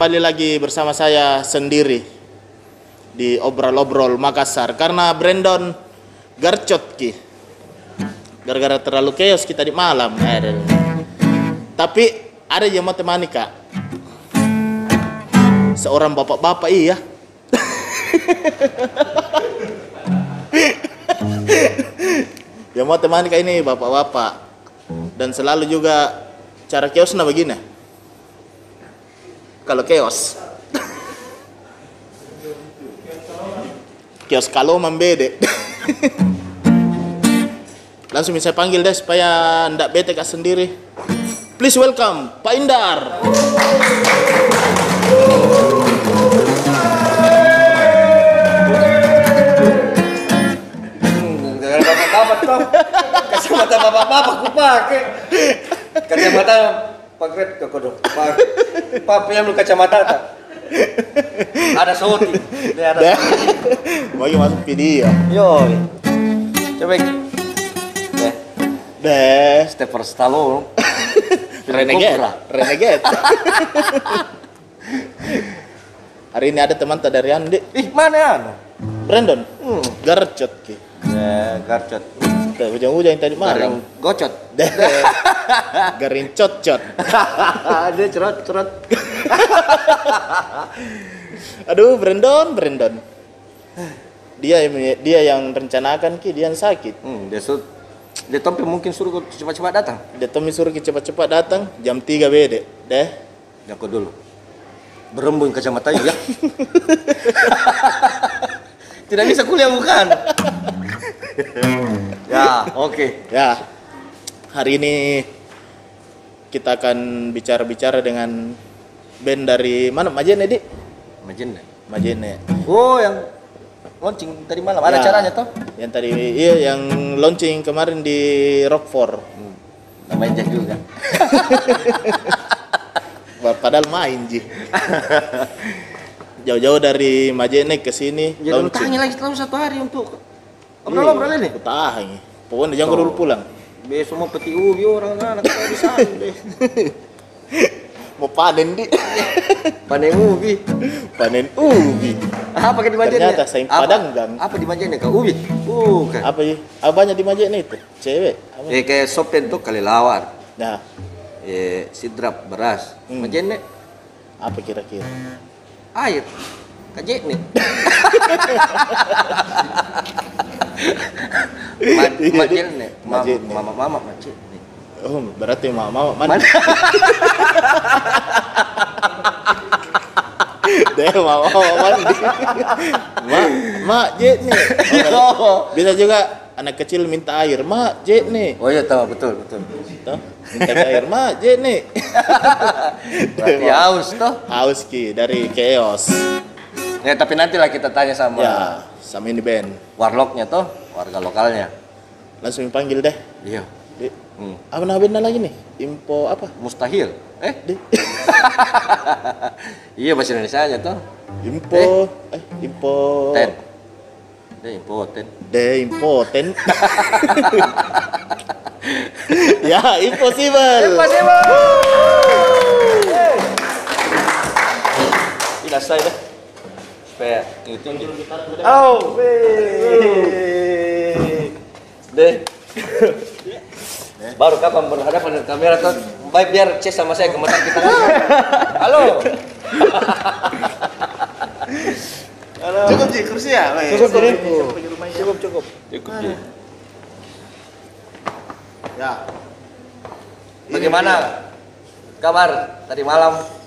Kembali lagi bersama saya sendiri di obrol-obrol Makassar karena Brandon garcot ki. Gara-gara terlalu chaos kita di malam. Aduh. Tapi ada yang matematika. Seorang bapak-bapak iya. yang matematika ini bapak-bapak dan selalu juga cara chaosnya begini kalau chaos kios kalau membede langsung bisa panggil deh supaya ndak bete kak sendiri please welcome Pak Indar toh. Kacamata bapak-bapak ku pakai. Kacamata pagret ke kodo. Pak, pak yang lu kacamata tak? Ada soti. Ada. Mau masuk video Yo. Coba. Eh, deh Stepper Stallone. renegade renegade hari ini ada teman tak dari Andi Ih, mana anu? Brandon Hmm. garcot ki Ya, garcot. Tuh, ujung-ujung yang tadi malam gocot. Deh. garing cot-cot Dia cerot-cerot. aduh Brandon Brandon dia yang dia yang rencanakan ki dia yang sakit Hmm, dia su dia tompi mungkin suruh cepat-cepat datang. dia Tommy suruh cepat-cepat datang jam 3 bede deh Aku dulu. Berembun kacamatanya ya. Tidak bisa kuliah bukan? ya, oke. ya hari ini kita akan bicara-bicara dengan band dari mana Majene di Imagine. Majene Oh, yang launching tadi malam ada Ya. caranya toh? yang tadi iya yang launching kemarin di Rockford Hmm. Namanya Jack juga. padahal main ji jauh-jauh dari Majene ke sini Jadi tanya lagi setelah satu hari untuk obrol-obrol ini. Aku tahan pokoknya jangan dulu pulang Besok mau peti ubi orang anak kita di sana deh. mau panen di Panen ubi. panen ubi Apa di Majene? Ternyata saing Apa- Padang, Gang. Apa di Majene kau ubi? Bukan. apa ya apanya di Majene itu cewek apa Eh kayak sopen tuh kali lawan. nah Eh sidrap beras. Hmm. Majene apa kira-kira air kajek nih. Macet nih. Macet nih. mama mama macet nih. Oh berarti mama mana Mana? deh mama mama mandi. Mak jet nih. Yo. bisa juga anak kecil minta air. Mak jet nih. Oh iya tahu. Betul betul. Tuh, minta air. Mak jet nih. Berarti haus toh. Haus ki dari chaos ya tapi nantilah kita tanya sama ya sama ini band warlocknya toh warga lokalnya. Langsung panggil deh. Iya. Di, hmm. apa bandnya lagi nih? Info apa? Mustahil. Eh? Di. Iya bahasa Indonesia nya toh. Info. Eh, info. Ten. Deh impoten The impotent. ya, impossible. tidak saya deh supaya itu oh weh. deh. Baru kapan berhadapan dengan kamera tuh? Baik biar cek sama saya gemetar kita. Halo. Halo. Cukup. Sih kursi ya? Cukup, Sini, cukup. cukup. Cukup cukup. Ya. bagaimana? Kabar? Tadi malam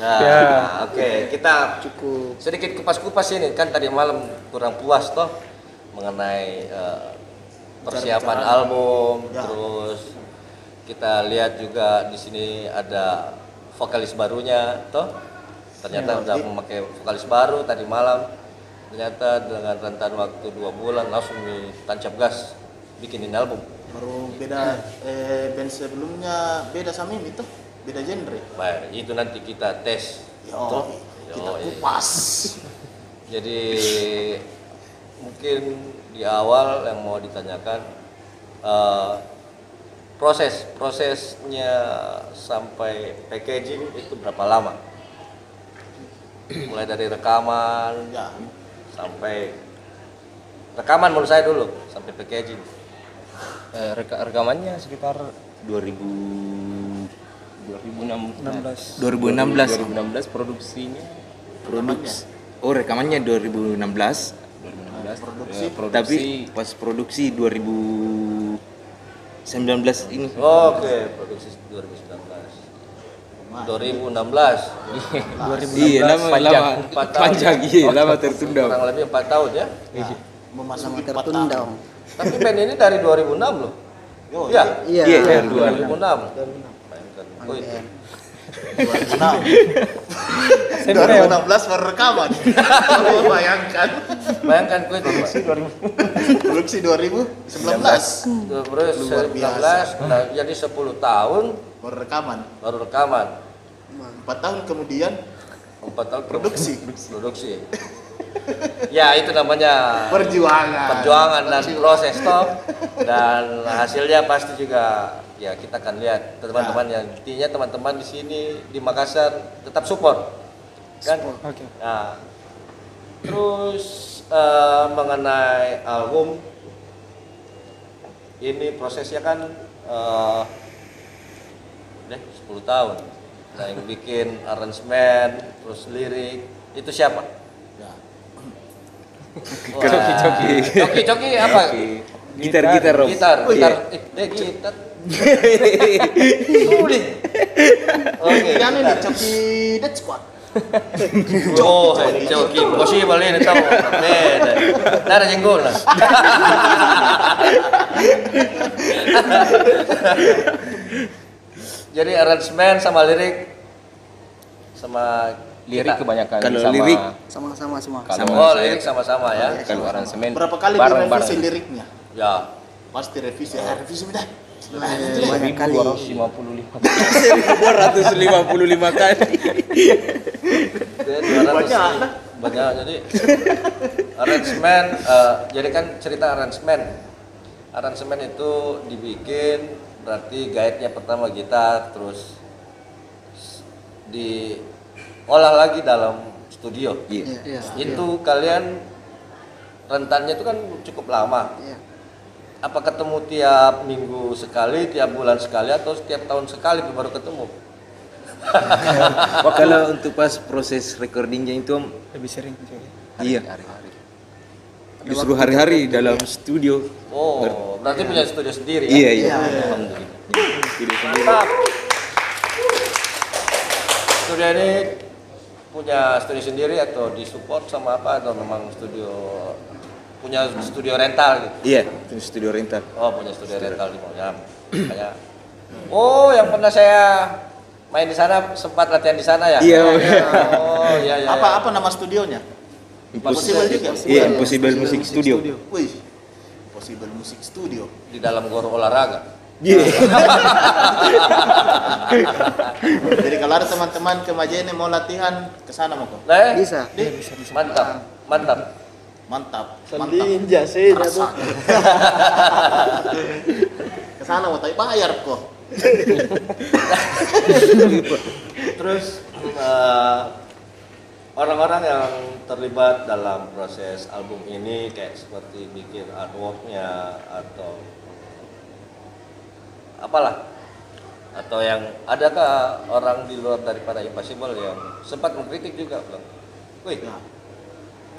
nah Ya. oke kita cukup sedikit kupas-kupas ini kan tadi malam kurang puas toh mengenai eh, persiapan Bicara-bicara. album Ya. terus kita lihat juga di sini ada vokalis barunya toh ternyata Ya, udah memakai vokalis baru tadi malam ternyata dengan rentan waktu dua bulan langsung ditancap gas bikinin album Baru beda eh, band sebelumnya beda sama ini tuh. Beda genre. baik itu nanti kita tes Yo, Toh? kita kupas. Jadi mungkin di awal yang mau ditanyakan eh, proses prosesnya sampai packaging itu berapa lama? Mulai dari rekaman Ya. sampai rekaman menurut saya dulu sampai packaging. Eh, reka- rekamannya sekitar 2000 2016 2016. 2016 produksinya Produksi. Oh, rekamannya 2016. 2016 Produksi. eh, produksi Tapi pas produksi 2019 ini. Oke, produksi 2019. 2016. Iya, lama panjang. lama tahun. panjang iya, lama tertunda. Kurang lebih 4 tahun ya. Memasuki empat tertunda tahun. om. Tapi band ini dari 2006 loh. Yo, Iya. Iya. Iya, iya, 2006. Oh, itu. 2016 baru rekaman. Bayangkan. Bayangkan gue itu. Produksi 2019 Terus Luar 19, nah, jadi 10 tahun baru rekaman. baru rekaman. 4 tahun kemudian 4 tahun Produksi. Produksi. Ya itu namanya perjuangan. perjuangan dan proses toh. Dan hasilnya pasti juga ya kita akan lihat teman-teman yang intinya teman-teman di sini di Makassar tetap support. Kan? Nah terus eh, mengenai album ini prosesnya kan eh deh 10 tahun. Nah yang bikin aransemen terus lirik itu siapa Ya. Coki, coki, coki apa? Gitar gitar Rob. Gitar, gitar, eh, eh, gitar. Sulit. Oke, Yang ini gitar. Coki Dead Squad. Oh, eh, coki, possible ini tahu. Beda. Nara jenggol lah. Jadi aransemen sama lirik sama lirik kita. kebanyakan Kalau sama lirik, Sama-sama semua. Kalau Sama Oh, lirik sama-sama ya. kalau aransemen Berapa kali bareng-bareng. direvisi liriknya? Ya. Pasti revisi. Eh, revisi udah. Eh, Banyak kali. 1255 1255 kali. Jadi 200 Banyak. banyak jadi aransemen eh, jadi kan cerita aransemen aransemen itu dibikin berarti guide-nya pertama gitar terus diolah lagi dalam studio Iya. Iya. itu kalian rentannya itu kan cukup lama Iya. apa ketemu tiap minggu sekali tiap bulan sekali atau setiap tahun sekali baru ketemu Wah, kalau untuk pas proses recordingnya itu Om, Lebih sering. iya. Justru hari-hari dalam studio. oh berarti punya studio sendiri ya? Iya, iya. Alhamdulillah. Studio sendiri. Studio ini punya studio sendiri atau disupport sama apa atau memang studio punya studio rental gitu? Iya, itu studio rental. Oh punya studio rental di Moyam. Kayak Oh yang pernah saya main di sana sempat latihan di sana ya? Iya. Oh iya iya. Apa iya. apa nama studionya? Impossible Possible juga. Iya, Impossible Music Studio. Wih. Possible Music Studio. Di dalam gor olahraga. Iya. Jadi kalau ada teman-teman ke Majene mau latihan ke sana mau kok. Nah, eh? Bisa. Mantap, mantap. Mantap. Mantap. Sendin jase Kerasa. ke sana mau tapi bayar kok. Terus eh, orang-orang yang terlibat dalam proses album ini kayak seperti bikin artworknya atau apalah atau yang adakah orang di luar daripada Impossible yang sempat mengkritik juga bilang, wih Ya.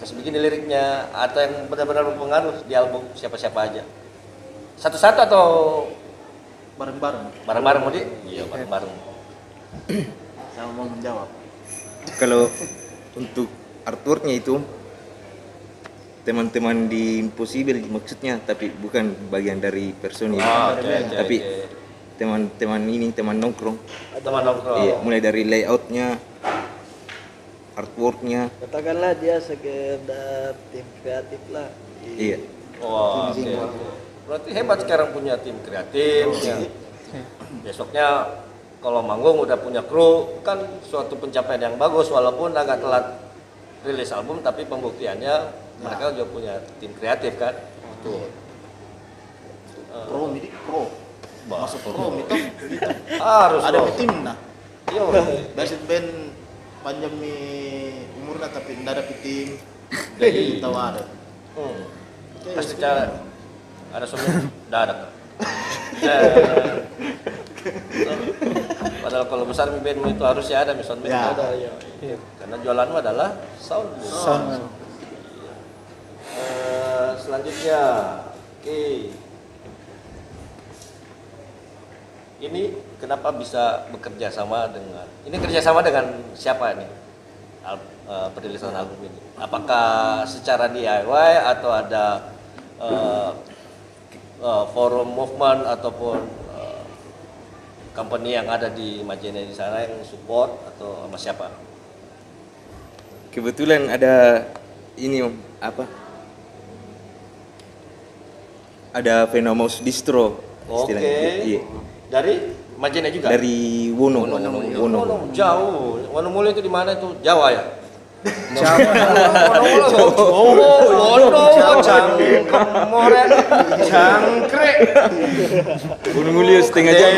kasih begini liriknya atau yang benar-benar berpengaruh di album siapa-siapa aja satu-satu atau Bareng-bareng. bareng-bareng mau iya bareng-bareng Saya mau menjawab. Kalau untuk artworknya itu teman-teman di Impossible maksudnya, tapi bukan bagian dari personil. Oh, oke, oke, tapi teman-teman ini teman nongkrong. teman nongkrong Iya, mulai dari layoutnya, artworknya. Katakanlah dia sekedar tim kreatif lah. Iya. Wah, oke. oke. Berarti hebat sekarang punya tim kreatif. ya. Besoknya kalau manggung udah punya kru kan suatu pencapaian yang bagus walaupun agak telat rilis album tapi pembuktiannya mereka juga punya tim kreatif kan. Tuh. Pro, Midi, pro. Masuk prom itu. Harus ada tim nah Iya. Basit band panjang mi umurnya tapi tidak ada tim jadi tahu ada Hmm. Pasti cara ada suami dadak. Padahal kalau besar mi bandmu itu harusnya ada mi sound band Ya. ada ya. Karena jualanmu adalah sound. Sound. Eh, selanjutnya, oke. Ini kenapa bisa bekerja sama dengan ini kerjasama dengan siapa nih? Al, eh, perilisan album ini. Apakah secara DIY atau ada eh, eh, forum movement ataupun company yang ada di Majene di sana yang support atau sama siapa? Kebetulan ada ini om apa? Ada Venomous Distro Oke. istilahnya. Iya. Dari Majene juga? Dari Wono. Wono, Wono. Wono, jauh. Wonomulyo itu di mana itu? Jawa ya? Jawa. Oh, Wono, Cangkrek, Moren, Cangkrek. Wono Mulyo setengah jam.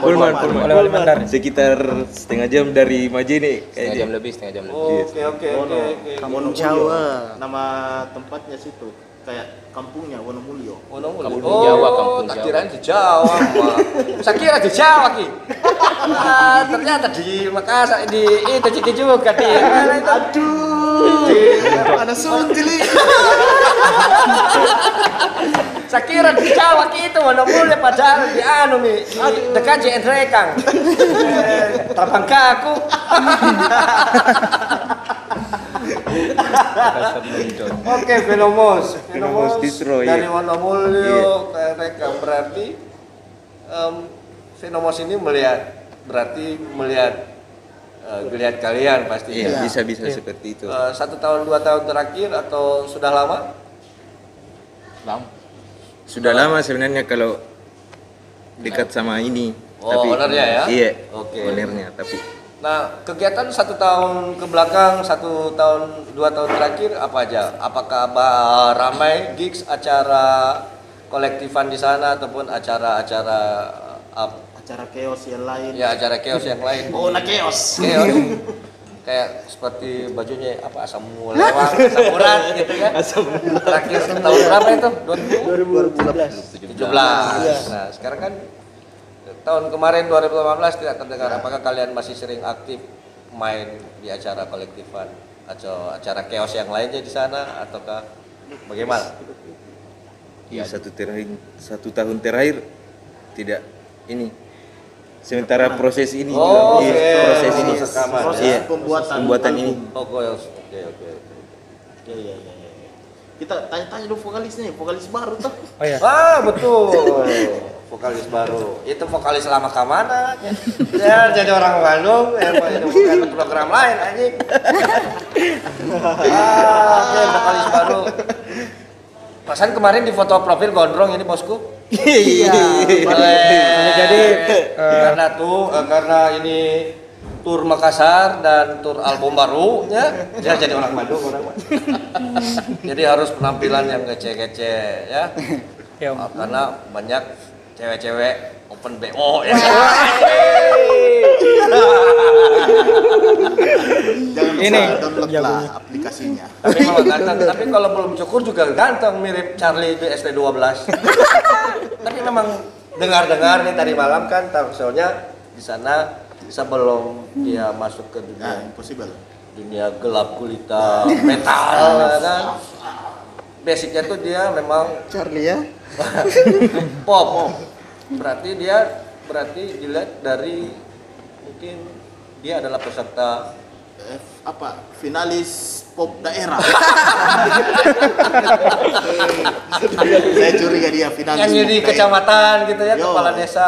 Pulman? Pulman. Sekitar setengah jam dari Majene Setengah jam lebih, setengah jam lebih. Oke, oke, oke. Wonomulyo Jawa. nama tempatnya situ kayak kampungnya Wonomulyo Wonomulyo. Kampung Jawa, kampung tak Jawa. kira di Jawa. Saya kira di Jawa, Ki. Ah, ternyata di Makassar, di itu Ciki juga, di mana itu? aduh ada suntili Saya kira di Jawa Ki, itu Wonomulyo padahal di anu mi, di dekat JN Rekang. Terbang ke aku. Oke, Venomos. Venomos Distro, iya. dari Wonomulyo ke Rekang berarti em, Venomos ini melihat berarti melihat eh, geliat kalian pasti. Iya, bisa bisa seperti itu. Eh, satu tahun dua tahun terakhir atau sudah lama? Lama. Sudah lama sebenarnya kalau dekat sama ini. Oh, ownernya ya? Iya. Oke. Ownernya tapi Nah, kegiatan satu tahun ke belakang, satu tahun, dua tahun terakhir apa aja? Apakah ramai gigs, acara kolektifan di sana ataupun acara-acara acara chaos yang lain ya acara chaos yang lain? oh nah chaos Chaos. Kayak seperti bajunya apa asam lewang, asam urat gitu ya. Terakhir tahun berapa itu? 2017. 2017. 17. Nah, sekarang kan tahun kemarin 2018 tidak terdengar. Apakah kalian masih sering aktif main di acara kolektifan atau acara chaos yang lainnya di sana ataukah bagaimana? di satu terakhir satu tahun terakhir tidak ini sementara proses ini Oh, iya, oke. proses ini Proses proses iya, pembuatan pembuatan ini Oh. Oke, oke. oke. Iya iya iya. iya. Kita tanya-tanya dulu vokalisnya, vokalis baru tuh. Oh ya. Ah, betul. Vokalis baru. Itu vokalis lama ke mana? Ya, jadi orang Bandung itu bukan program lain anjing. Ah, oke, vokalis baru. Pasan kemarin di foto profil gondrong ini bosku. Iya. Boleh. Jadi, karena tuh eh, karena ini tur Makassar dan tur album baru ya dia jadi orang Bandung orang Bandung. jadi harus penampilan yang kece-kece ya Ya, karena banyak cewek-cewek open BO ya Jangan lupa Ini, download jago. lah aplikasinya. tapi memang ganteng tapi kalau belum cukur juga ganteng mirip Charlie di ST12 tapi memang dengar-dengar nih tadi malam kan show-nya di sana sebelum dia masuk ke Nah, dunia impossible. dunia gelap gulita metal ya kan basicnya tuh dia memang Charlie ya. pop berarti dia berarti dilihat dari mungkin dia adalah peserta Eh, apa? Finalis pop daerah. Saya curiga dia finalis. yang di kecamatan gitu ya Yo. kepala desa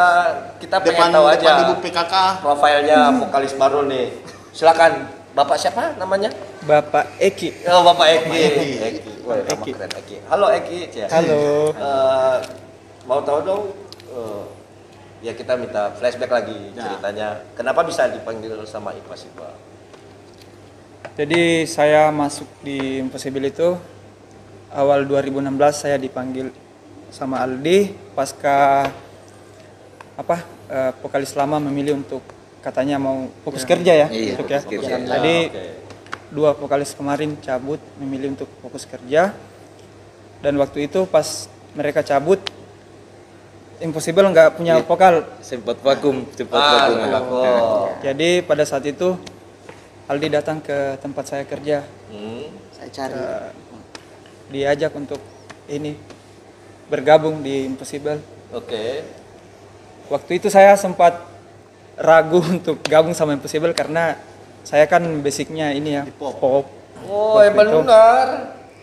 kita Depan pengen tahu depan aja ibu PKK. profilnya vokalis baru nih silakan bapak siapa namanya Bapak Eki. oh bapak Eki Eki. Eki Wah, Eki. keren Eki halo Eki Cia. Halo. Eh, mau tahu dong eh, ya kita minta flashback lagi Ya. ceritanya kenapa bisa dipanggil sama Sipa Jadi saya masuk di Impossible itu awal 2016 saya dipanggil sama Aldi pasca apa eh, vokalis lama memilih untuk katanya mau fokus kerja ya, Iya, untuk ya. fokus kerja. Jadi dua vokalis kemarin cabut memilih untuk fokus kerja dan waktu itu pas mereka cabut Impossible nggak punya vokal Sempat vakum, sempat Ah, vakum. oh. jadi pada saat itu Aldi datang ke tempat saya kerja Hmm. Saya cari. Eh, diajak untuk ini bergabung di Impossible Oke. waktu itu saya sempat ragu untuk gabung sama Impossible karena saya kan basicnya ini ya pop. pop. Oh, yang Waktu itu. benar.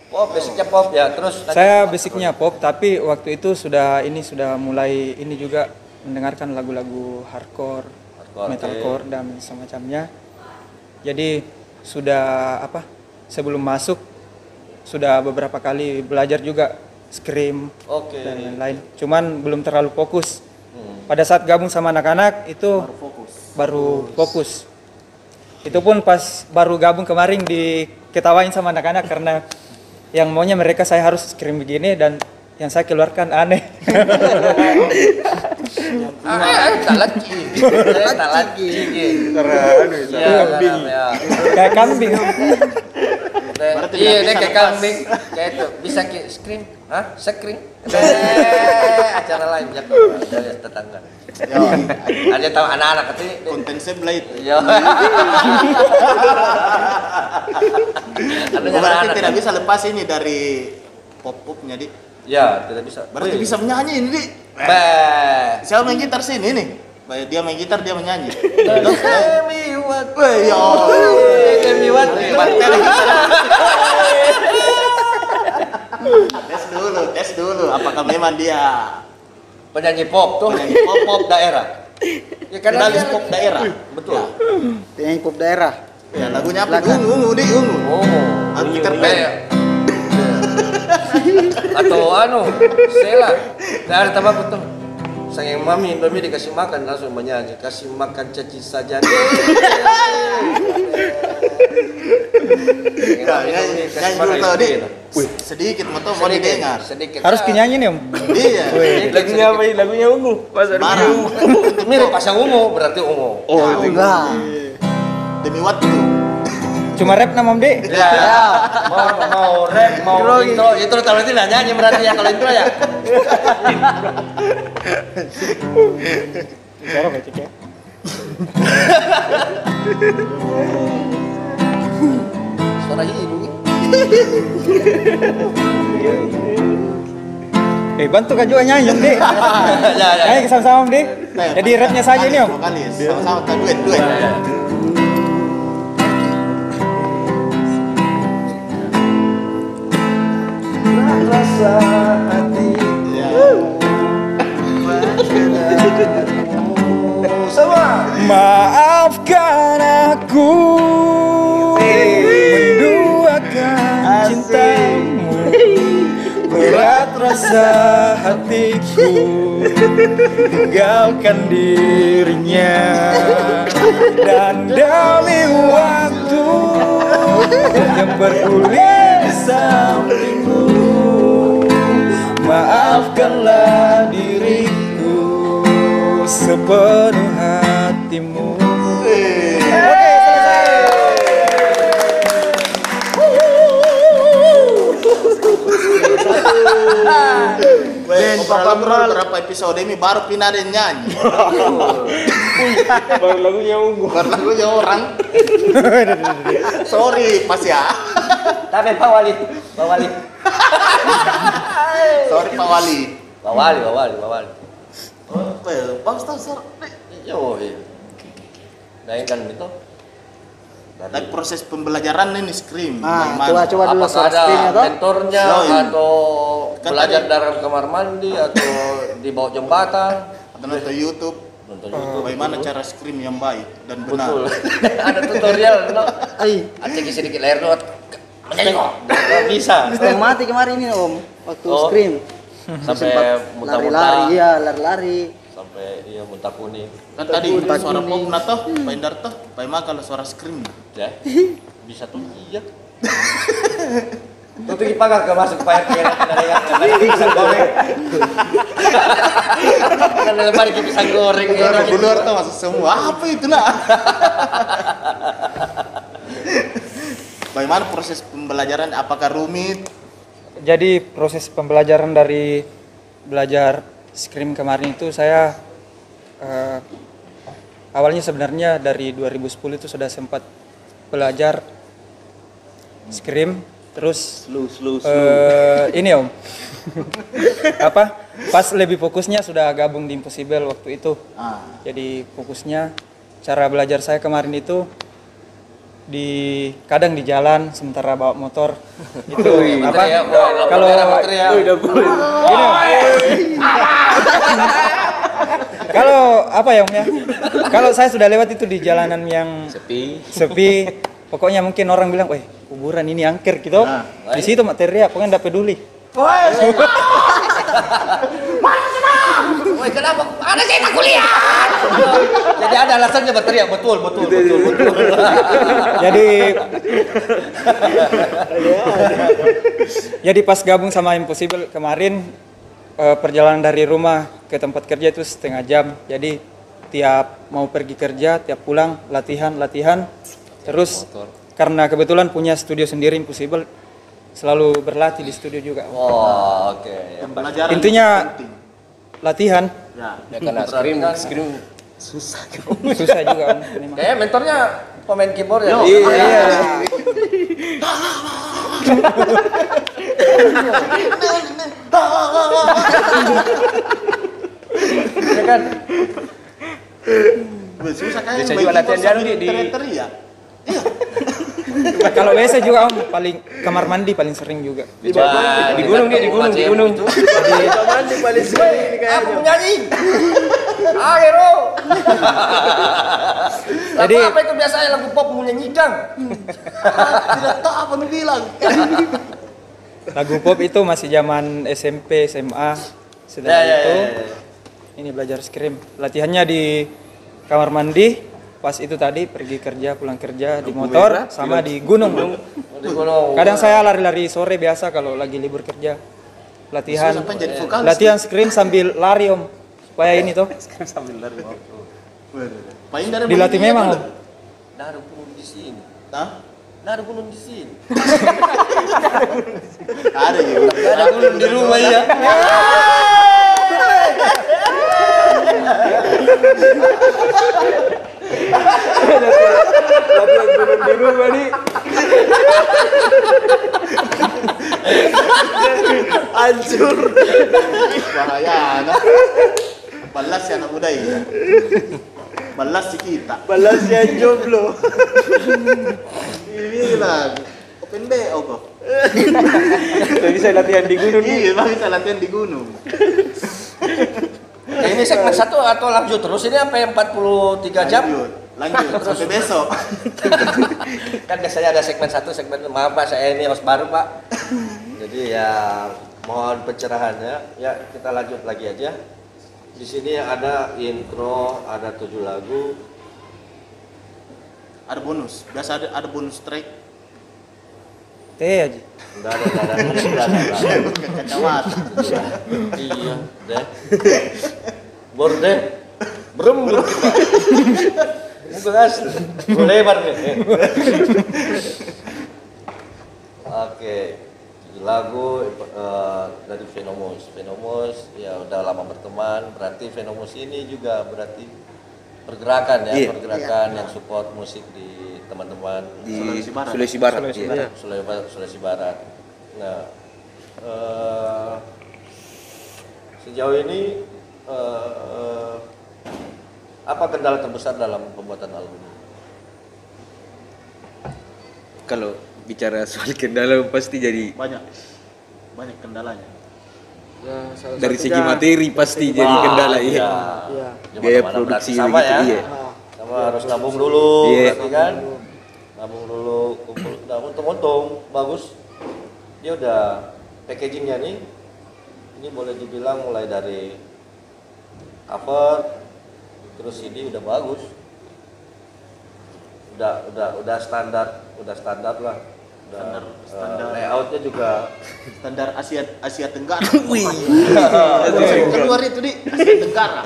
Pop, basicnya pop ya. Terus. Saya basicnya pop tapi waktu itu sudah ini sudah mulai ini juga mendengarkan lagu-lagu hardcore, Hardcore, metalcore dan semacamnya. Jadi sudah apa? Sebelum masuk sudah beberapa kali belajar juga scream Oke. dan lain-lain. Cuman belum terlalu fokus. Hmm. Pada saat gabung sama anak-anak itu baru fokus. Itu pun pas baru gabung kemarin diketawain sama anak-anak karena yang maunya mereka saya harus scream begini dan yang saya keluarkan aneh. Ah, tak lagi. Eh, Tak lagi. Iya, benar, ya. Kayak kambing. Iya, bisa kayak kambing. Kayak itu. Bisa ki scream? Hah? Scream? Eh, acara lain jatuh dari tetangga. Yo, Ada tahu anak-anak itu. konten sebelah itu. Iya. Ada Berarti tidak bisa lepas ini dari pop-popnya, Di. Ya, tidak bisa. Berarti Wih. bisa menyanyi ini. Beh. Siapa main gitar sini nih? Baik, Dia main gitar, dia menyanyi. Tell me what. Weh, yo. Tell me what. Tes dulu, tes dulu. Apakah memang dia Penyanyi pop tuh. Penyanyi Pop pop daerah. Ya finalis dia- pop daerah? Betul. Penyanyi pop daerah. Ya, lagunya apa? Ungu, ungu, di ungu. Oh. Aku Peter Pan. Atau anu, Sela. Nggak ada tambah tuh. Sayang mami, mami dikasih makan langsung menyanyi. Kasih makan caci saja. Nyanyi, dulu tau, Di. Sedikit, mau tau, mau didengar. Sedikit. Harus kinyanyi nih, Om. Iya. Lagunya apa? Lagunya ungu. Pas ada Marah. Mirip pasang ungu, berarti ungu. Oh, enggak. Demi waktu. Cuma rap nama Om, Dek. Ya, mau mau rap, mau intro, intro kalau itu nggak nyanyi berarti ya kalau intro ya. Jorok ya, Cik, ya. Suara hidung. Eh, bantu Kak juga nyanyi, Om, Dek. ya, ya. Nyanyi sama-sama, Om, Dek. Nah, Jadi rapnya saja nih, Om. Sama-sama kita duet, duet. Rasa hati Ya. sama. Maafkan aku. Menduakan cintamu. Berat rasa hatiku. Tinggalkan dirinya. Dan demi waktu. Yang bergulir di sampingmu Maafkanlah diriku sepenuh hatimu Weh, obrolan berapa episode ini baru pindah dan nyanyi. Baru lagunya ungu. Baru lagunya orang. Sorry, Mas ya. Tapi Pak Wali, Pak Wali. Sorry Pak Wali. Pak Wali, Pak Wali, Pak Wali. Weh, Bang Star, Yo, iya. Nah, ini kan itu. Tapi proses pembelajaran ini scream. Nah, bagaimana? coba coba dulu Apakah soal ada screennya toh. mentornya atau Kan belajar tadi- dalam kamar mandi atau di bawah jembatan? Atau nonton YouTube. Nonton YouTube. Bagaimana cara scream yang baik dan benar. Betul. ada tutorial, no? Ai, Aceh sedikit leher no. Nggak bisa. setengah mati kemarin ini Om. Waktu Oh. scream. Sampai muntah-muntah. lari-lari, iya, lari-lari. Sampai iya muntah kuning. Kan tadi Betul. suara pop na toh, Pak Indar toh, Pak Ima kalau suara scream. Ya. Bisa tuh iya. Tuh tuh pagar ke masuk Pak RT yang ada yang bisa goreng. Jangan lempar ke pisang goreng. Keluar enak di itu. luar tuh masuk semua. Apa itu nak? Bagaimana proses pembelajaran? Apakah rumit? Jadi proses pembelajaran dari belajar scrim kemarin itu saya eh, awalnya sebenarnya dari 2010 itu sudah sempat belajar scrim terus Slow, slow, eh, ini om. Apa? Pas lebih fokusnya sudah gabung di Impossible waktu itu. Ah, jadi fokusnya cara belajar saya kemarin itu di kadang di jalan sementara bawa motor. Itu apa? ya, kalau ya. Gini. kalau apa ya om ya kalau saya sudah lewat itu di jalanan yang Sepi. sepi pokoknya mungkin orang bilang weh kuburan ini angker gitu Nah. di situ mak teriak pokoknya tidak peduli Woi, kenapa? Ada tak kuliah. Jadi ada alasannya berteriak betul, betul, betul, betul. jadi jadi pas gabung sama Impossible kemarin eh, perjalanan dari rumah ke tempat kerja itu setengah jam jadi tiap mau pergi kerja tiap pulang latihan latihan terus karena kebetulan punya studio sendiri Impossible selalu berlatih di studio juga Oh, oke. pembelajaran Intinya penting. latihan Ya. Ya karena screen, screen susah. susah juga. Kayaknya mentornya pemain keyboard ya. iya Ya kan? Susah kan juga latihan jalan di- di- teriak-teriak. kalau biasa juga om paling kamar mandi paling sering juga di gunung dia di gunung di gunung. Mandi paling sering ini kayaknya. Aku nyanyi. Lagu Jadi- apa itu biasanya lagu pop menyanyikan? Tidak tahu apa nih bilang. lagu pop itu masih zaman SMP SMA setelah Ya, ya, itu. ya, ya. ini belajar scrim latihannya di kamar mandi. Pas itu tadi pergi kerja pulang kerja di motor sama di gunung. Di gunung. kadang saya lari-lari sore biasa kalau lagi libur kerja. Latihan. Latihan scrim sambil lari om supaya ini tuh Paling dari dilatih begini memang apa om lu? Naruh gunung di sini. Hah? Naruh gunung di sini. Ada ya. Ada gunung di rumah ya. di rumah nih Hancur. Bahaya anak. Balas ya anak muda ya. Balas si kita. Balas yang jomblo. Bilang. Open BO kok. Nggak bisa latihan di gunung Iya, bang bisa latihan di gunung. Ya, ini segmen satu atau lanjut terus ini sampai 43 jam? Lanjut, lanjut sampai besok. Kan biasanya ada segmen satu, segmen maaf pak saya ini host baru pak. Jadi ya mohon pencerahannya. Ya kita lanjut lagi aja. Di sini ada intro, ada tujuh lagu. Ada bonus. Biasa ada ada bonus track. teh aja Udah ada, udah ada, udah ada, kacamata. Iya, deh. Bor deh. Berem belum kita. Mungkin asli. Lebar nih. Oke. Lagu eh, dari Venomous. Venomous ya udah lama berteman. Berarti Venomous ini juga berarti pergerakan ya, Iya. pergerakan yang support musik di teman-teman di Sulawesi Barat. Sulawesi Barat. Sulawesi iya. Barat. Sulawesi Barat. Sulawesi Barat. Nah, eh, sejauh ini eh, eh, apa kendala terbesar dalam pembuatan album ini? Kalau bicara soal kendala pasti jadi Banyak. Banyak kendalanya. Ya, salah dari segi materi pasti jadi kendala iya. iya. Iya. Di Biaya mana-mana produksi berarti sama gitu, ya. iya. Sama harus nabung dulu, Iya. berarti kan? Nabung dulu, kumpul. Nah, untung-untung bagus. Dia udah packagingnya nih. Ini boleh dibilang mulai dari cover, terus CD udah bagus. Udah, udah, udah standar, udah standar lah. Standar, eh, standar. layoutnya juga Standar Asia Asia Tenggara. Wih. Kedua luar itu di Asia Tenggara.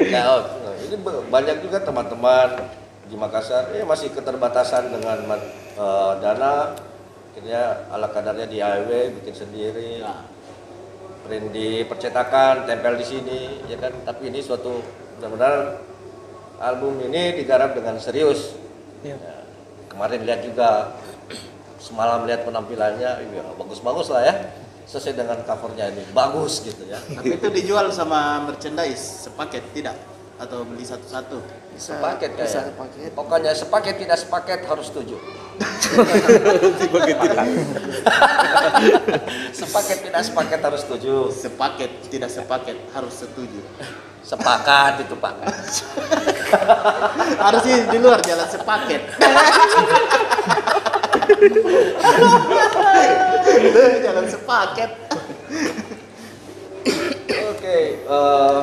Ya, oh, nah, ini banyak juga teman-teman di Makassar ya masih keterbatasan dengan eh, dana akhirnya ala kadarnya di AIW bikin sendiri print di percetakan tempel di sini ya kan tapi ini suatu benar-benar album ini digarap dengan serius Iya. Ya, kemarin lihat juga semalam lihat penampilannya ya, bagus-bagus lah ya sesuai dengan covernya ini bagus gitu ya Tapi itu dijual sama merchandise sepaket tidak atau beli satu-satu. sepaket bisa kayaknya. sepaket. Pokoknya sepaket tidak sepaket harus setuju. sepaket tidak sepaket harus setuju. Sepaket tidak sepaket harus setuju. Sepakat itu Pak. Harus sih di luar jalan sepaket. Jalan sepaket. Oke, eh,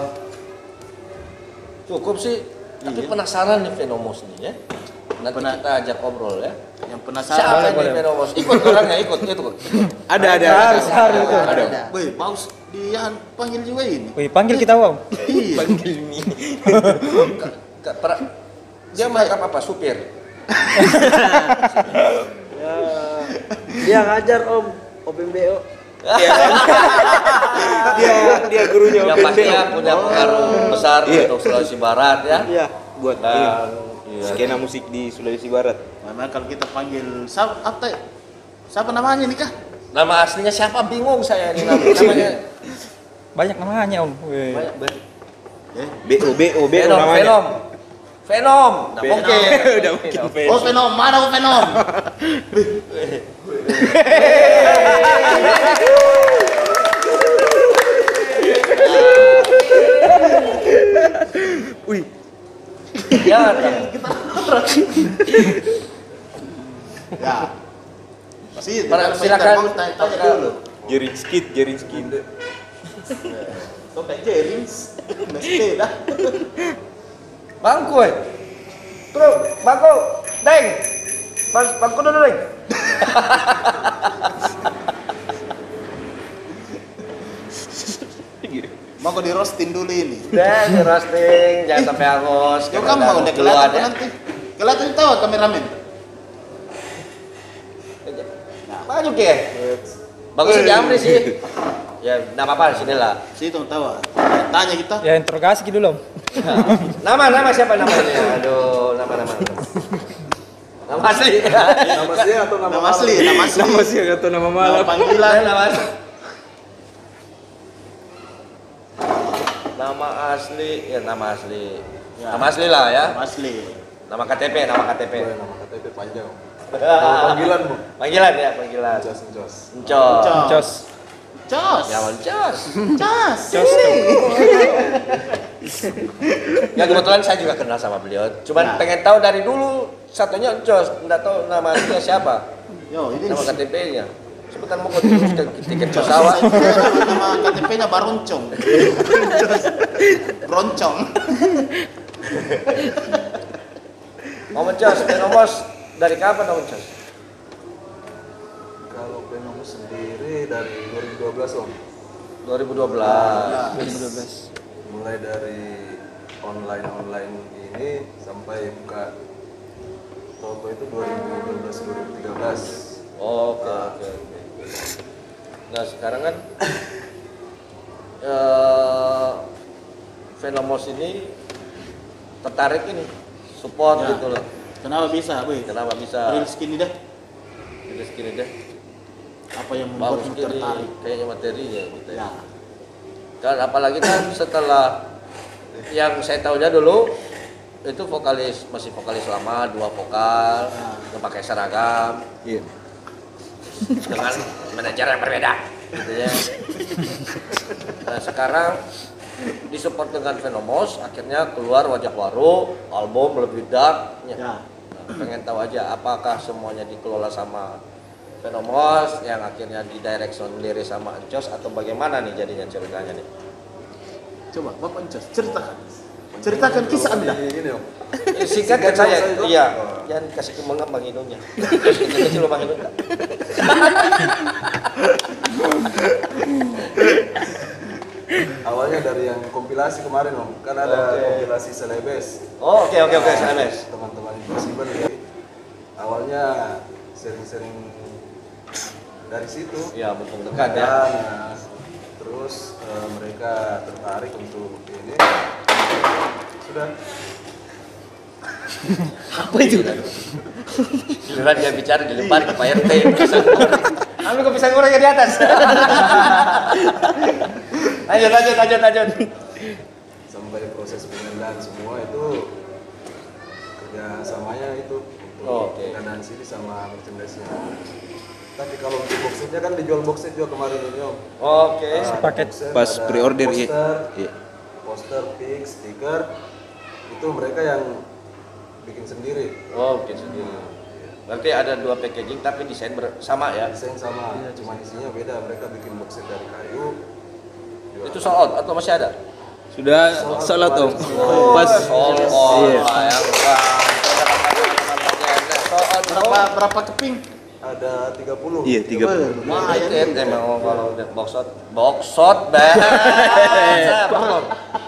cukup sih. Tapi penasaran nih Fenomos nih ya. Nanti Pena- kita ajak ngobrol ya. Yang Siapa penasaran nih Fenomos? Ikut orangnya, ikut, ikut. Ada ada. Harus, harus itu. ada. Woi, paus dia panggil juga ini. Wih, panggil kita wow. Iya. Ka- pra- Dia merangkap apa? Supir. Ya, dia ngajar om OPMBO. Dia dia gurunya Yang OPMB. pastinya punya pengaruh besar Iya. untuk Sulawesi Barat ya. Iya. buat ini, iya. skena musik di Sulawesi Barat. Memang kalau kita panggil siapa apa? Siapa namanya nih kah? nama aslinya siapa bingung saya ini nama- namanya. Banyak namanya om. Wih. Banyak banget. BO BO BO namanya. Venom. Venom. Nah, Venom. oke. Udah mungkin Venom. Oh, Venom, mana oh, Venom? Wih, Ya. Ya. Kalau silakan. tanya-tanya dulu. Jering skit. Kok kayak Jerings? Mesti dah. Bangku, eh. Terus, bangku, deng. Bang, bangku dulu, deng. Mau di roasting dulu ini. Deng, di roasting, jangan sampai hangus. Karena kamu mau udah kelihatan ya. nanti. Kelihatan tahu kameramen. Maju ke. Bagus Amri sih. Ya, enggak apa-apa sini lah. Situ tahu. Tanya kita. Ya interogasi gitu dulu om. Nama nama siapa namanya? Aduh, nama nama. Nama asli. Nama asli atau nama, Nama asli, nama asli. Nama sih atau nama Nama malam. panggilan. nama asli. Nama asli, ya nama asli. Ya. Nama asli lah ya. Nama asli. Nama KTP, nama KTP. Nama KTP panjang. Nama panggilan bu. Panggilan ya, panggilan. Jos Jos. Encos. Encos. Jos. Ya, Encos. Jos. Jos tuh. Ya kebetulan saya juga kenal sama beliau. Cuman Ya. pengen tahu dari dulu satunya Encos, enggak tahu nama aslinya siapa. Yo, ini Nama KTP-nya. Sebentar mau ke tiket pesawat. Nama KTP-nya Baroncong. Broncong. Om Encos, Fenomos dari kapan Om Encos? Kalau Penomus sendiri dari 2012 om. 2012. 2012. Mulai dari online online ini sampai buka toko itu 2012 2013. Oke, oke, oke. Nah, sekarang kan eh Fenomos ini tertarik ini support Ya. gitu loh. Kenapa bisa, Boy? Kenapa bisa Real skin ini dah. Jadi segini deh? Apa yang Bagus membuatmu gini, tertarik? kayaknya materinya gitu ya. Ya. Dan apalagi kan setelah yang saya tahunya dulu itu vokalis masih vokalis lama dua vokal yang pakai seragam Iya. dengan manajer yang berbeda gitu ya. Nah sekarang disupport dengan Venomos akhirnya keluar wajah baru album lebih dark ya. Ya. Nah, pengen tahu aja apakah semuanya dikelola sama Venomos yang akhirnya di direction lirik sama Encos atau bagaimana nih jadinya ceritanya nih Coba, Bapak Encos, ceritakan. Ceritakan kisah Anda. Eh, singkat kan saya iya jangan kasih kemengan bang Indonya kecil bang enggak? Awalnya dari yang kompilasi kemarin om, kan ada kompilasi Celebes. Oh, oke oke oke, SMS. Teman-teman Impossible jadi awalnya sering-sering dari situ. Ya, betul dekat ya. Dan nah, terus eh, mereka tertarik untuk ini. Sudah. Giliran dia bicara dilempar ke Pak RT. Ambil ke pisang goreng di atas. lanjut lanjut lanjut lanjut. sampai proses pengadaan semua itu kerja samanya itu untuk Oh, pengadaan CD sama merchandise-nya. Tapi kalau untuk box setnya kan dijual box set juga kemarin ini om. Oke. Sepaket. box set, Pas pre-order, iya. poster, Iya. poster, pick, stiker, itu mereka yang bikin sendiri. Oh, bikin sendiri. Berarti ada dua packaging tapi desain ber- sama ya. Desain sama, cuma isinya beda. Mereka bikin box set dari kayu. jual. Itu sold out atau masih ada? Sudah om. Pas Sold out. Iya. Wah, yang bang. Sold out Berapa berapa keping? Ada 30. Iya, 30. Wah, ya emang kalau udah box shot, box shot, bang.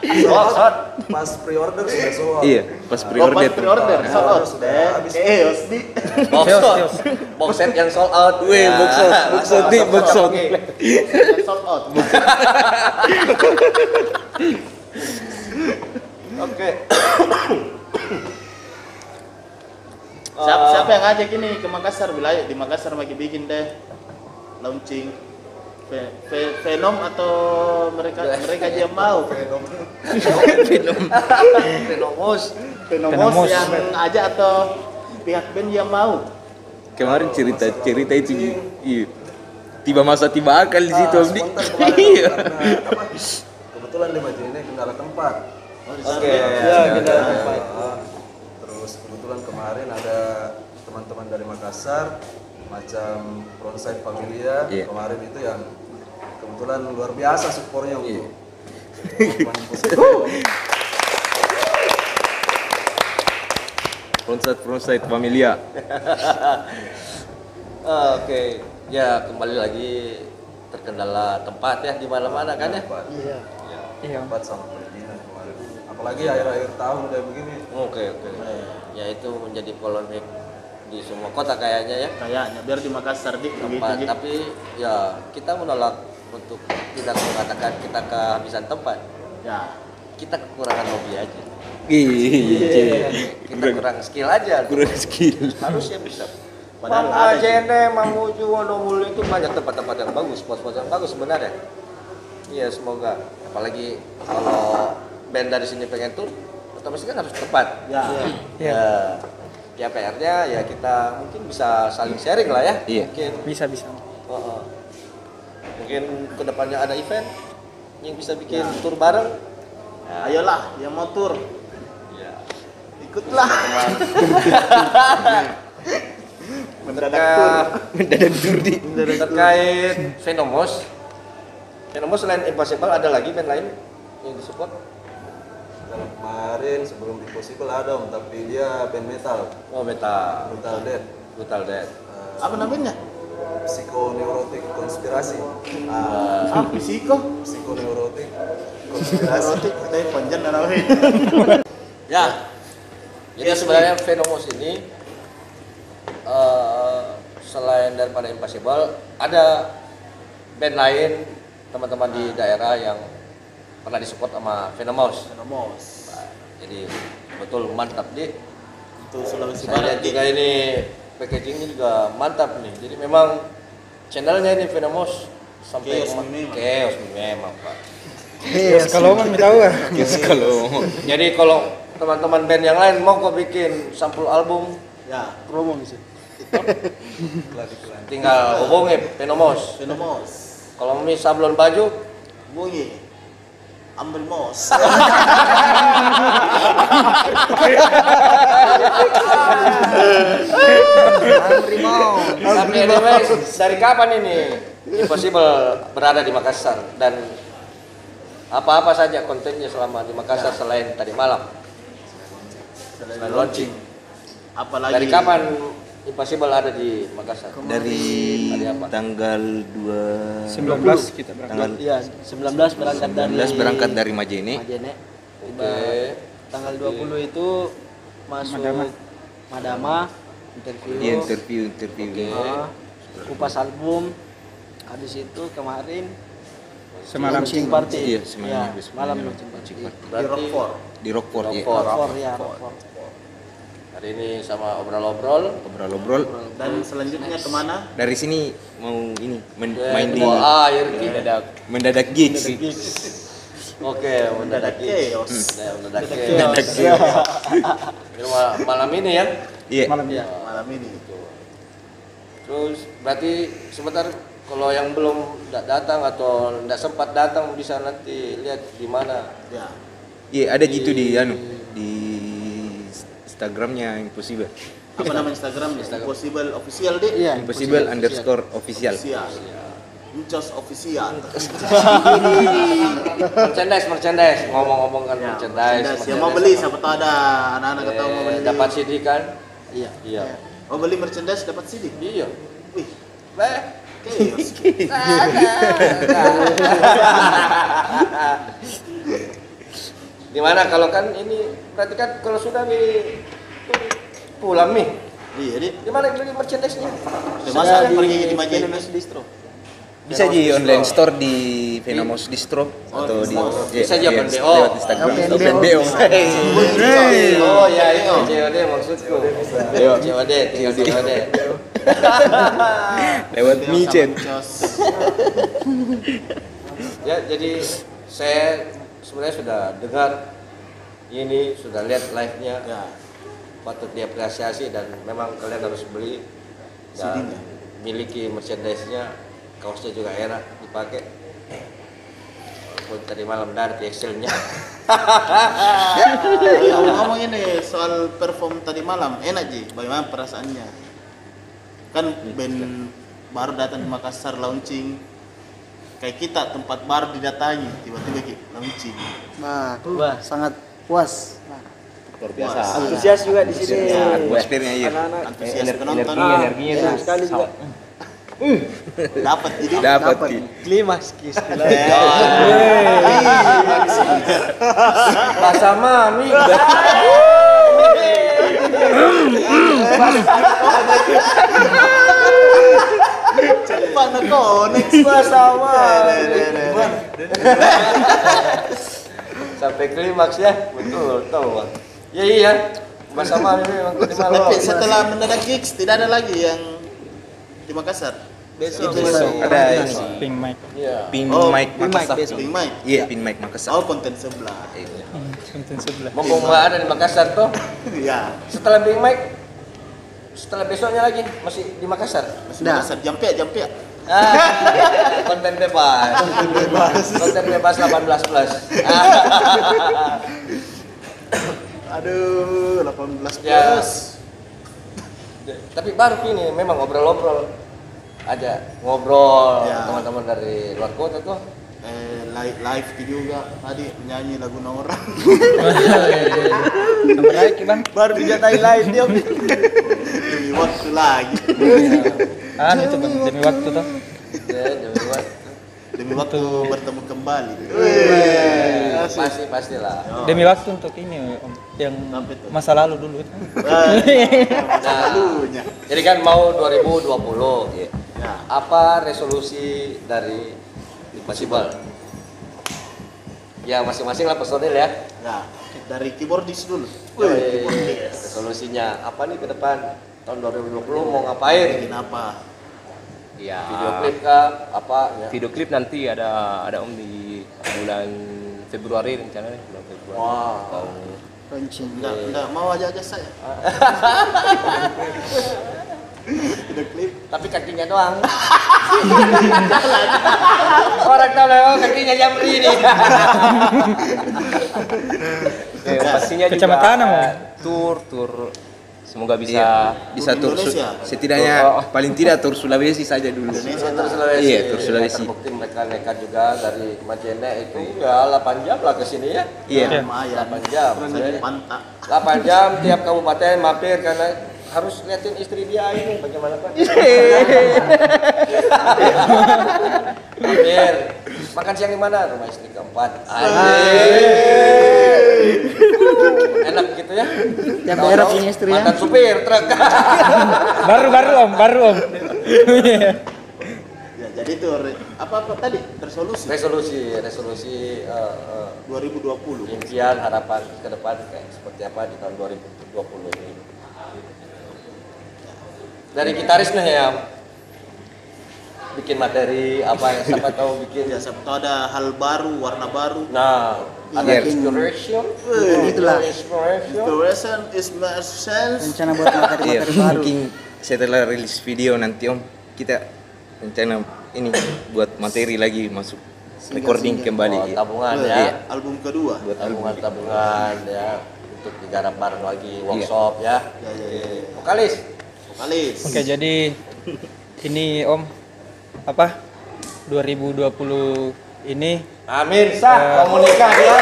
Box shot. Pas pre-order sudah sold. Iya, pas Oh, pre-order. pas pre-order. Nah, Sold out. sudah Eh, habis. Chaos di. Box shot. Box set yang sold out. Weh, box shot, box shot di, box shot. Sold out. Oke. Siapa, siapa yang ngajak ini ke Makassar? Wilayah di Makassar lagi bikin deh launching Ve- Ve- Venom atau mereka mereka aja yang mau Renomos. Venomos Venomos. yang aja atau pihak band yang mau Kemarin cerita cerita itu iya. Tiba masa tiba akal di situ Ah, kemarin Iya. Kebetulan di Majene kendala tempat. Oke. Ya, kendala tempat. Ah, kebetulan kemarin ada teman-teman dari Makassar macam Frontside Familia Iya. kemarin itu yang kebetulan luar biasa supportnya Iya. untuk teman-teman positif. Fronside Fronside Familia. Oke. Ya, kembali lagi terkendala tempat ya di mana-mana kan ya. Tempat. Iya. Iya. Tempat sama perizinan kemarin. Apalagi akhir-akhir tahun kayak begini. Oke, oke. Ya itu menjadi polemik di semua kota kayaknya ya. kayaknya biar di Makassar dik tempat Dik. tapi ya kita menolak untuk tidak mengatakan kita kehabisan tempat ya kita kekurangan hobi aja Iya. kita kurang skill aja Kurang skill. harusnya bisa Padahal Mama ada Jene, Mamuju, Wonomulu itu banyak tempat-tempat yang bagus, spot-spot yang bagus sebenarnya. Iya semoga. Apalagi kalau band dari sini pengen tur, otomatis kan harus tepat. ya Iya. Ya, ya PR-nya ya kita mungkin bisa saling sharing lah ya. Iya. Mungkin. Bisa bisa. Oh, oh. Mungkin ke depannya ada event yang bisa bikin tur bareng. ayolah yang mau tur Ya. ikutlah mendadak tur Mendadak tur di. terkait Venomos. Venomos selain Impossible ada lagi band lain yang disupport? Kemarin sebelum di Possible ada om, tapi dia band metal, Oh, Metal. Brutal Dead. Brutal Dead. Eh, apa namanya psikoneurotik konspirasi ah, ah psiko psikoneurotik konspirasi tapi panjang namanya Ya. Jadi sebenarnya Venomos ini eh, selain daripada Impossible ada band lain teman-teman di daerah yang pernah disupport sama Venomos. Venomos Nah, jadi betul mantap di itu Sulawesi saya lihat Barat juga ini packagingnya juga mantap nih. Jadi memang channelnya ini Venomos sampai Chaos ma- memang. Chaos memang pak. Yes, kalau mau tahu ah. Yes, kalau Jadi kalau teman-teman band yang lain mau kok bikin sampul album ya promo bisa tinggal hubungi Venomos. Venomos Kalau mau sablon baju bunyi ambil mos Tapi anyways, dari kapan ini? Impossible berada di Makassar dan apa-apa saja kontennya selama di Makassar selain tadi malam? Selain launching. apalagi Dari kapan Impossible ada di Makassar. Dari Hari apa? tanggal 2 19 kita berangkat. tanggal Iya, 19 berangkat dari 19 berangkat dari Majene. Majene. Oke. Tanggal 20 itu masuk Madama. Madama, interview. Iya interview interview. Ah, kupas album. Habis itu kemarin Semalam launching party. Iya, semalam Ya, habis malam malam launching party. Berarti Di Rockport ya. Rockport. Rockport ya, Rockport. Hari ini sama obrol-obrol. Obrol-obrol. Dan selanjutnya ke mana? Dari sini mau ini men- Ya, main di Wah, Irki. mendadak gigs. Oke, mendadak. Nah, mendadak Mendadak gigs. Ini ma- malam ini ya. Iya. Malam Ya. Malam ini. Terus berarti sebentar kalau yang belum da- datang atau tidak sempat datang bisa nanti lihat di mana. Ya. Iya, ada gitu di anu di Instagramnya Impossible. Apa nama Instagram? Impossible official deh. Iya. Impossible underscore official. Official. Uncos official. merchandise, merchandise. Ngomong-ngomong kan merchandise. Merchandise. Yang mau beli siapa tahu ada anak-anak tahu mau Eh, beli. dapat CD kan? Iya. Iya. Mau beli merchandise dapat CD. Iya. Wih, Eh, chaos. di mana kalau kan ini berarti kan kalau sudah di pulang nih. Iya, di Di mana beli merchandise-nya? di masa pergi di. Venomous Distro. Bisa di online store di Venomous Distro atau di Bisa iya, aja iya, Open BO. lewat Instagram Open BO. Oh ya itu COD maksudku. COD, tinggal COD. Lewat micet. Ya jadi saya sebenarnya sudah dengar. Ini sudah lihat live-nya. Ya. patut diapresiasi dan memang kalian harus beli. Dan CD-nya. miliki merchandise-nya. Kaosnya juga enak dipakai. Walaupun tadi malam dari Excel-nya Ngomong-ngomong ini soal perform tadi malam, enak Ji, bagaimana perasaannya? Kan band baru datang di Makassar launching, kayak kita tempat baru didatangi, tiba-tiba Ki, launching. Nah, wah sangat puas. Nah, Luar biasa. antusias juga di sini. Ya, atmosfernya iya. Anak-anak Antusias penonton. Energinya, energinya enak tuh. sekali juga. Dapat jadi. Dapat. Klimaks kis. bahasa mami Deh, deh, deh. sampai klimaks ya betul tahu ya iya memang tadi malam Tapi setelah mendadak gigs tidak ada lagi yang di Makassar. Besok besok. Ada ini Pink mic. iya Pin Oh, mic Pin mic Makassar. besok. Big Mike. Iya, pin mic Makassar. Oh konten sebelah. Konten sebelah. mumpung ada di Makassar tuh Iya. setelah Big Mike setelah besoknya lagi masih di Makassar Masih Dah. Makassar. Jampe, jampe. Ah, konten bebas konten bebas 18 plus Aduh, 18 plus. Ya. tapi baru ini memang ngobrol-ngobrol aja ngobrol Ya. teman-teman dari luar kota tuh Eh, live live juga tadi menyanyi lagu orang. Nomor naik bang. Baru dijatai live dia. Demi waktu lagi. Ah, itu bang. Demi waktu tuh. ya demi waktu. Demi waktu bertemu kembali. pasti pastilah Demi waktu untuk ini om. Yang masa lalu dulu itu. nah Lalunya. jadi kan mau 2020 Ya. apa resolusi dari Impossible ya masing-masing lah personil ya Nah, dari keyboardis dulu. Yoi, resolusinya apa nih ke depan tahun 2020 mau ngapain Bikin apa? Iya. video klip kah apa ya Video klip nanti ada ada om di bulan Februari rencananya bulan Februari. Wah. Tahun Launching. Enggak, enggak mau aja-aja saya. Video klip. tapi kakinya doang orang tahu lah oh, kakinya jamri ini Eh, pastinya juga Kecamatan, Om. tour tour Semoga bisa Iya, bisa tur Indonesia. setidaknya paling tidak tur Sulawesi saja dulu. Terus Sulawesi. Iya, tur Sulawesi. Terbukti mereka nekat juga dari Majene itu ya 8 jam lah ke sini ya. Iya. lumayan 8 jam. Saya pantak 8 jam tiap kabupaten mampir karena harus liatin istri dia ini bagaimana Pak. mampir. Makan siang di mana? Rumah istri keempat. Anjir. Enak gitu ya. Tiap Tahu-tahu daerah punya istri ya. Mantan supir truk. baru baru om baru om ya jadi itu apa apa tadi resolusi resolusi, resolusi eh, eh, 2020 impian harapan ke depan kayak seperti apa di tahun 2020 ini. Dari gitaris nih ya bikin materi apa yang siapa tahu bikin ya siapa tahu ada hal baru warna baru Nah, ada Iya. inspiration. Itulah. Inspiration. inspiration is my sense Rencana buat Iya, materi-materi baru. mungkin setelah rilis video nanti Om kita rencana ini buat materi lagi masuk recording kembali. Oh, iya. tabungan Iya, ya. album kedua Buat album. Tabungan tabungan ya untuk digarap bareng lagi workshop ya. ya ya ya, ya. Vokalis. Vokalis oke jadi ini om apa 2020 ini Amin sah mau nikah ya.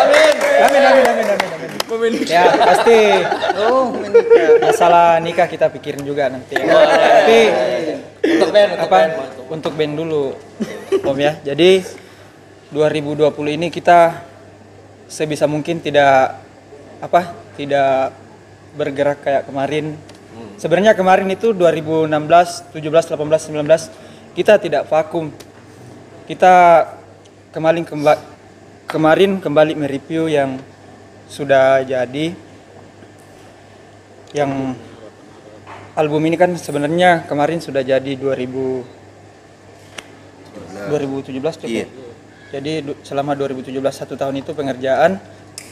Amin. amin amin amin amin amin ya pasti Oh, menikah. masalah nikah kita pikirin juga nanti ya. tapi Untuk band, untuk apa band. untuk band dulu om ya jadi 2020 ini kita sebisa mungkin tidak apa tidak bergerak kayak kemarin sebenarnya kemarin itu 2016 17 18 19 kita tidak vakum kita kemarin kemba- kemarin kembali mereview yang sudah jadi yang album ini kan sebenarnya kemarin sudah jadi 2000 2017 cukup. Iya. Jadi selama 2017 satu tahun itu pengerjaan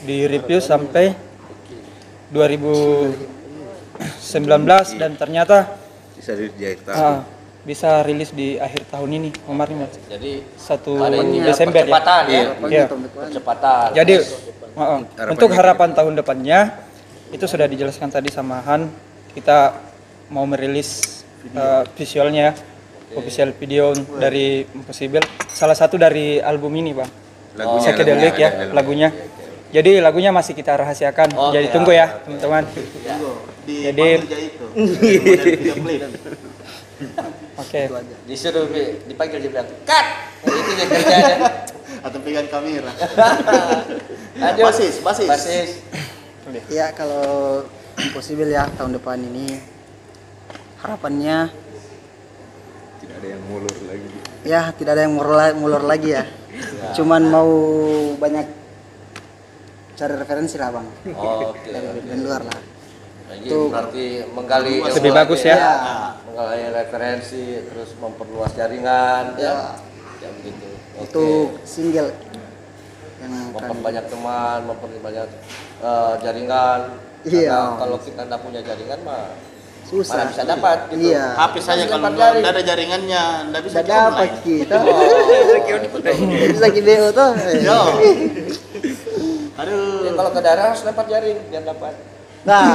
di review sampai 2019 dan ternyata Bisa dijahit ah, bisa rilis di akhir tahun ini kemarin Mas. Jadi satu ini Desember ya. ya. Iya. Percepatan. Jadi uh, uh, untuk gitu. harapan tahun depannya itu sudah dijelaskan tadi sama Han. Kita mau merilis uh, visualnya, official video dari Impossible. Salah satu dari album ini, Bang. Lagunya, Psychedelic lagunya, ya, lagunya. lagunya. Jadi lagunya masih kita rahasiakan. Oke, Jadi tunggu ya, teman-teman. Tunggu, di Jadi- panggil aja itu model video klip Oke. disuruh bi- dipanggil dia bilang, "Cut." Nah, itu yang kerjanya. atau pegang kamera Lanjut. basis basis Basis. Ya kalau impossible ya tahun depan ini harapannya Tidak ada yang mulur lagi. ya tidak ada yang mulur, mulur lagi ya. Cuman mau banyak cari referensi lah bang Oke. dari band luar lah. Jadi Tuh. berarti menggali ilmu Lebih lagi bagus ya. Menggali referensi, terus memperluas jaringan ya. Ya begitu. Oke. Itu single yang memperbanyak teman, memperbanyak eh, jaringan. Iya. Karena kalau kita nggak punya jaringan mah susah. mana bisa dapat gitu. Iya. HP saja kalau nggak ada jaringannya nggak bisa dapat kita. Oh, Bisa video tuh. Yo. Ya, Aduh. kalau ke daerah harus lempar jaring biar dapat. Nah,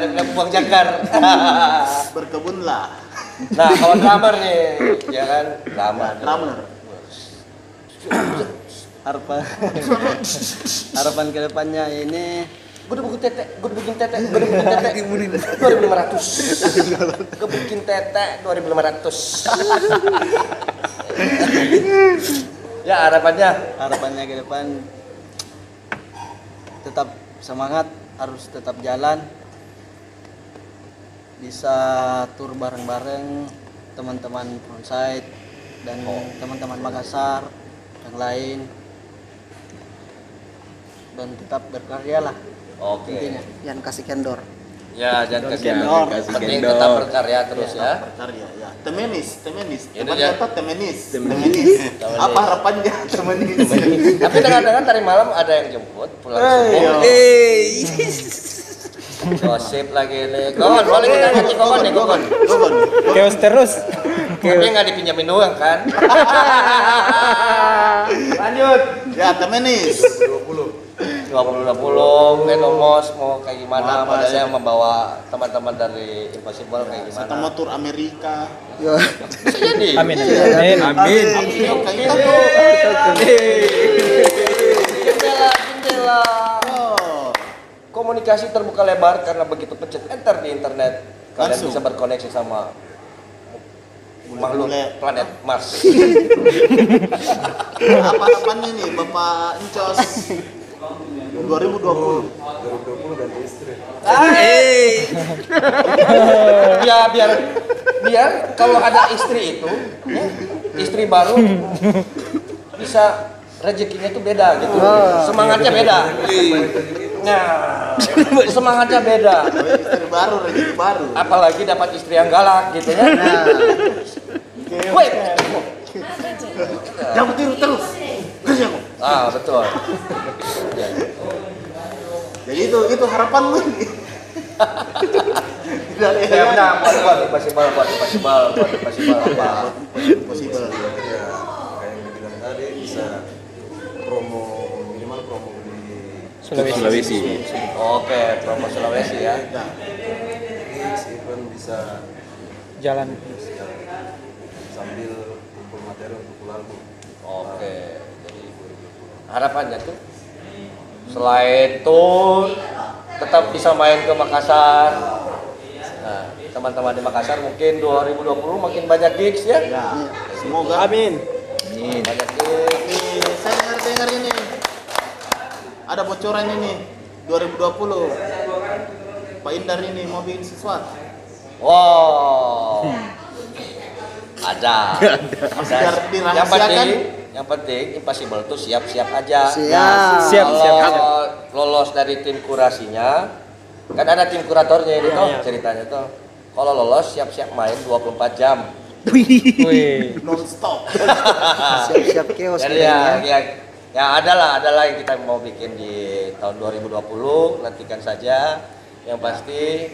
Lempar buang jangkar. Berkebunlah. nah, kalau drummer nih, ya kan, drummer. Drummer. harapan harapan ke depannya ini Gue udah bikin tete, gue udah bikin tete, gue udah bikin tete, dua ribu lima ratus. Gue bikin tete dua ribu lima ratus. Ya harapannya, harapannya ke depan tetap semangat harus tetap jalan. Bisa tur bareng-bareng teman-teman frontside dan teman-teman Makassar yang lain. Dan tetap berkarya lah oke. intinya. Jangan kasih kendor Ya jangan kasih kendor. kendor. Penting tetap berkarya terus ya. Berkarya ya. Temenis, temenis. Teman dia. kata temenis. Temenis. Apa harapannya temenis? Tapi dengar-dengar tadi malam ada yang jemput pulang Eh, subuh. yo. Gosip lagi nih. Gon, boleh kita nyanyi Gon nih. Gogon. Chaos terus. Tapi nggak dipinjamin uang kan? Lanjut. Ya, temenis. 20. 2020 Enomos mau kayak gimana modelnya membawa teman-teman dari Impossible kayak gimana motor Amerika. Yo. bisa jadi Amin. Amin. Amin. Kayak gitu. jendela jendela komunikasi terbuka lebar karena begitu pencet enter di internet kalian Langsung. bisa berkoneksi sama makhluk planet Mars Apa-apanya nih Bapak Encos 2020. 2020 ganti istri. ya biar biar kalau ada istri itu ya, istri baru bisa rezekinya itu beda gitu semangatnya beda nah semangatnya beda Istri baru, rezeki baru. apalagi dapat istri yang galak gitu ya Woi, Jangan tiru terus. Kerja kok. ah betul Ya. Jadi itu itu harapan lu nih. Dari ya udah buat buat impossible buat impossible buat impossible apa Possible. Ya, kayak yang dibilang tadi bisa promo minimal promo di Sulawesi. Sulawesi. oke promo Sulawesi ya gigs, event bisa Jalan. sambil kumpul materi untuk album. oke jadi harapannya tuh selain tour tetap bisa main ke Makassar nah teman-teman di Makassar mungkin 2020 makin banyak gigs ya Ya, semoga. Amin. banyak gigs saya dengar-dengar ini. Ada bocoran ini 2020. Pak Indar ini mau bikin sesuatu. wow ada ada yang dirahasiakan. penting yang penting impossible tuh siap-siap aja Siap. Siap, kalau siap, siap. lolos dari tim kurasinya kan ada tim kuratornya ini tuh ceritanya tuh kalau lolos siap-siap main 24 jam Wih. Non stop. Siap-siap chaos jadi ya, ya ya ada lah ada lah yang kita mau bikin di tahun 2020 nantikan saja yang pasti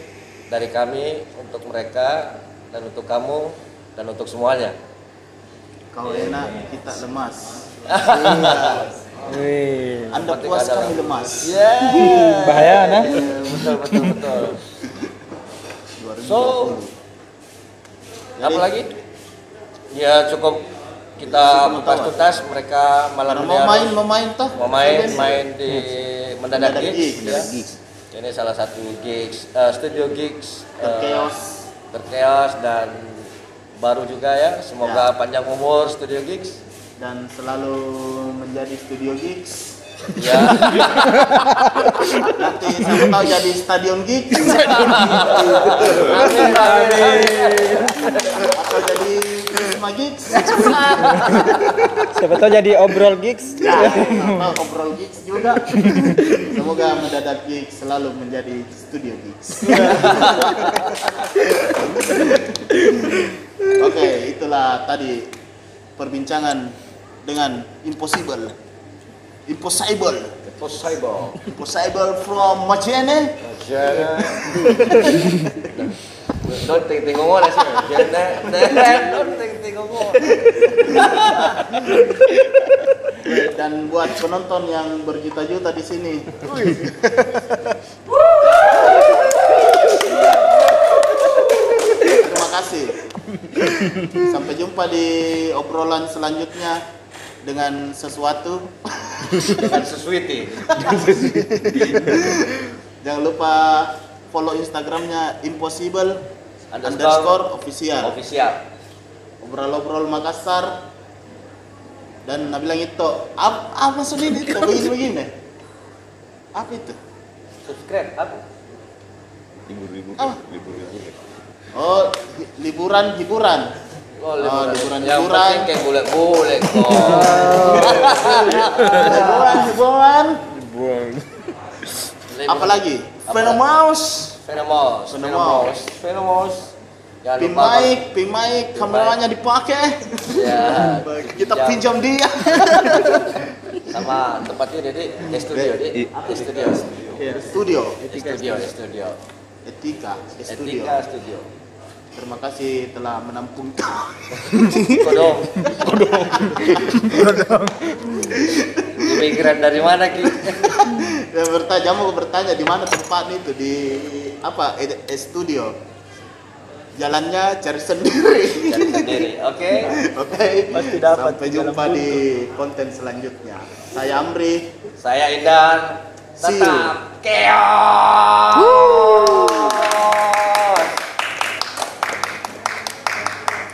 dari kami untuk mereka dan untuk kamu dan untuk semuanya Kau enak, kita lemas. Wih. Anda puas, kami lemas. yeah Bahaya nah. betul betul betul 2020. so apa lagi ya cukup kita kupas tuntas mereka malam ini mau main, mau main toh. mau main main di mendadak gigs, gigs, ya. ini salah satu gigs eh, studio gigs eh, Terkeos. terkeos dan baru juga ya semoga panjang umur studio gigs dan selalu menjadi studio gigs. ya Nanti siapa tahu jadi stadion gigs amin amin atau jadi Prisma gigs. Siapa tahu jadi obrol gigs. Ya, atau obrol gigs juga. Semoga mendadak gigs selalu menjadi studio gigs. Oke, itulah tadi perbincangan dengan Impossible. Impossible. possible Impossible from Majene. Don't think think ngomong sih. Don't think think ngomong. Dan buat penonton yang berjuta-juta di sini. Terima kasih. Sampai jumpa di obrolan selanjutnya dengan sesuatu. Dengan sesuiti. Jangan lupa follow Instagramnya impossible Underscore underscore official. Official. Obrol-obrol Makassar dan Nabi bilang itu apa, apa maksudnya itu begini begini apa itu Subscribe apa? Libur-libur. Apa? Libur-libur. Oh liburan hiburan Oh, Oh, liburan. liburan, Yang liburan. penting kayak boleh-boleh kok. liburan hiburan Buang. apalagi Phenomouse Fenomos, Fenomos. Fenomos, Fenomos. Jangan pin lupa. mic pin mic kameranya dipakai Ya. kita Pinjam. pinjam dia Sama tempatnya jadi di studio di di studio. Ya, studio Di studio, di studio. etika di studio Etika studio. Terima kasih telah menampung Kodong. Kodong. Pemikiran dari mana ki? Dan bertanya, mau bertanya di mana tempatnya itu di apa? E, e- studio. Jalannya cari sendiri. Cari sendiri. Oke. Oke. Pasti dapat Sampai jumpa di konten selanjutnya. Saya Amri. Saya Indan. Tetap keos.